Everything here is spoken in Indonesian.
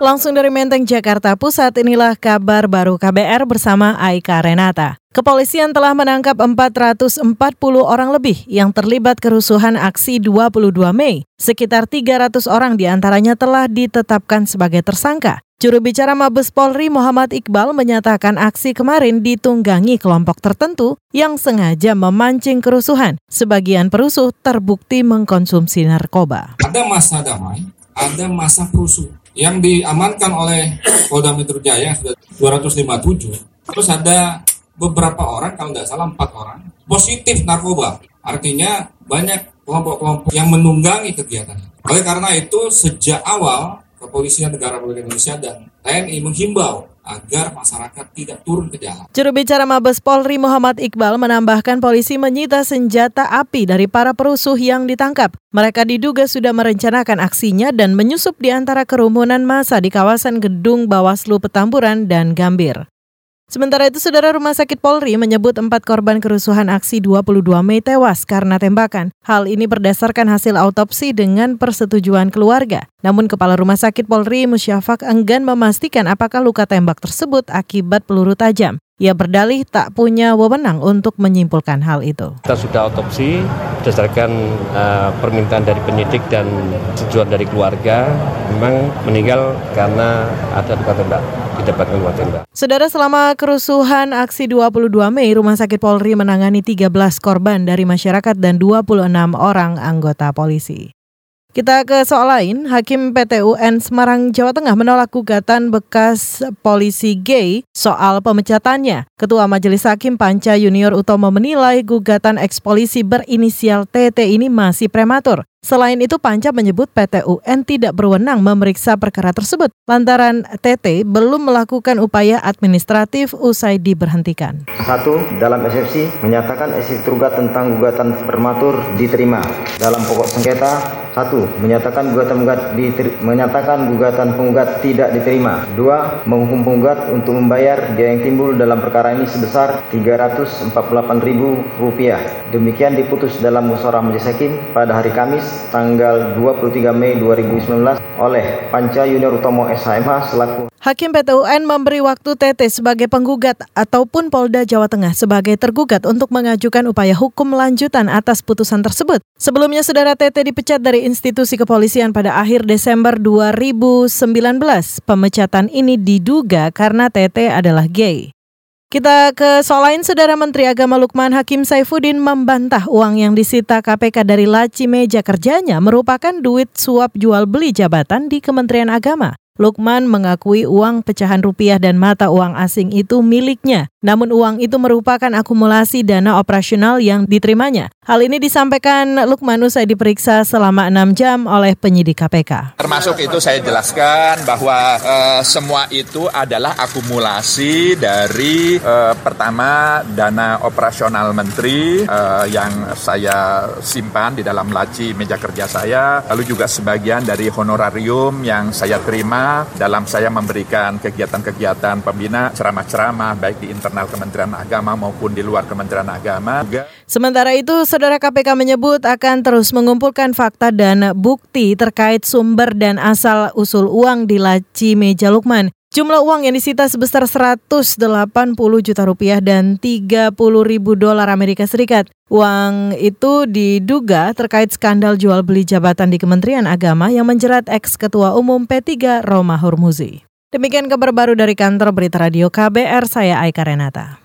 Langsung dari Menteng, Jakarta Pusat, inilah kabar baru KBR bersama Aika Renata. Kepolisian telah menangkap 440 orang lebih yang terlibat kerusuhan aksi 22 Mei. Sekitar 300 orang di antaranya telah ditetapkan sebagai tersangka. Juru bicara Mabes Polri Muhammad Iqbal menyatakan aksi kemarin ditunggangi kelompok tertentu yang sengaja memancing kerusuhan. Sebagian perusuh terbukti mengkonsumsi narkoba. Ada masa damai, ada masa perusuh yang diamankan oleh Polda Metro Jaya sudah 257. Terus ada beberapa orang, kalau tidak salah empat orang, positif narkoba. Artinya banyak kelompok-kelompok yang menunggangi kegiatan. Oleh karena itu, sejak awal Kepolisian Negara Republik Indonesia dan TNI menghimbau agar masyarakat tidak turun ke jalan. Juru bicara Mabes Polri Muhammad Iqbal menambahkan polisi menyita senjata api dari para perusuh yang ditangkap. Mereka diduga sudah merencanakan aksinya dan menyusup di antara kerumunan massa di kawasan gedung Bawaslu Petamburan dan Gambir. Sementara itu, Saudara Rumah Sakit Polri menyebut empat korban kerusuhan aksi 22 Mei tewas karena tembakan. Hal ini berdasarkan hasil autopsi dengan persetujuan keluarga. Namun Kepala Rumah Sakit Polri Musyafak enggan memastikan apakah luka tembak tersebut akibat peluru tajam. Ia berdalih tak punya wewenang untuk menyimpulkan hal itu. Kita sudah autopsi berdasarkan uh, permintaan dari penyidik dan tujuan dari keluarga memang meninggal karena ada luka tembak didapatkan luka tembak. Saudara selama kerusuhan aksi 22 Mei Rumah Sakit Polri menangani 13 korban dari masyarakat dan 26 orang anggota polisi. Kita ke soal lain, Hakim PTUN Semarang, Jawa Tengah menolak gugatan bekas polisi gay soal pemecatannya. Ketua Majelis Hakim Panca Junior Utomo menilai gugatan ekspolisi berinisial TT ini masih prematur. Selain itu, Panca menyebut PT UN tidak berwenang memeriksa perkara tersebut lantaran TT belum melakukan upaya administratif usai diberhentikan. Satu, dalam eksepsi menyatakan eksepsi tergugat tentang gugatan prematur diterima. Dalam pokok sengketa, satu, menyatakan gugatan penggugat menyatakan gugatan penggugat tidak diterima. Dua, menghukum penggugat untuk membayar biaya yang timbul dalam perkara ini sebesar Rp348.000. Demikian diputus dalam musyawarah majelis hakim pada hari Kamis tanggal 23 Mei 2019 oleh Panca Junior Utomo SHMH selaku Hakim PT UN memberi waktu TT sebagai penggugat ataupun Polda Jawa Tengah sebagai tergugat untuk mengajukan upaya hukum lanjutan atas putusan tersebut. Sebelumnya saudara TT dipecat dari institusi kepolisian pada akhir Desember 2019. Pemecatan ini diduga karena TT adalah gay. Kita ke soal lain, Saudara Menteri Agama Lukman Hakim Saifuddin membantah uang yang disita KPK dari laci meja kerjanya merupakan duit suap jual beli jabatan di Kementerian Agama. Lukman mengakui uang pecahan rupiah dan mata uang asing itu miliknya. Namun uang itu merupakan akumulasi dana operasional yang diterimanya. Hal ini disampaikan Lukman usai diperiksa selama enam jam oleh penyidik KPK. Termasuk itu saya jelaskan bahwa e, semua itu adalah akumulasi dari e, pertama dana operasional menteri e, yang saya simpan di dalam laci meja kerja saya, lalu juga sebagian dari honorarium yang saya terima dalam saya memberikan kegiatan-kegiatan pembina ceramah-ceramah baik di internal Kementerian Agama maupun di luar Kementerian Agama. Sementara itu, Saudara KPK menyebut akan terus mengumpulkan fakta dan bukti terkait sumber dan asal usul uang di laci meja Lukman. Jumlah uang yang disita sebesar 180 juta rupiah dan 30 ribu dolar Amerika Serikat. Uang itu diduga terkait skandal jual beli jabatan di Kementerian Agama yang menjerat ex-ketua umum P3 Roma Hormuzi. Demikian kabar baru dari kantor Berita Radio KBR, saya Aika Renata.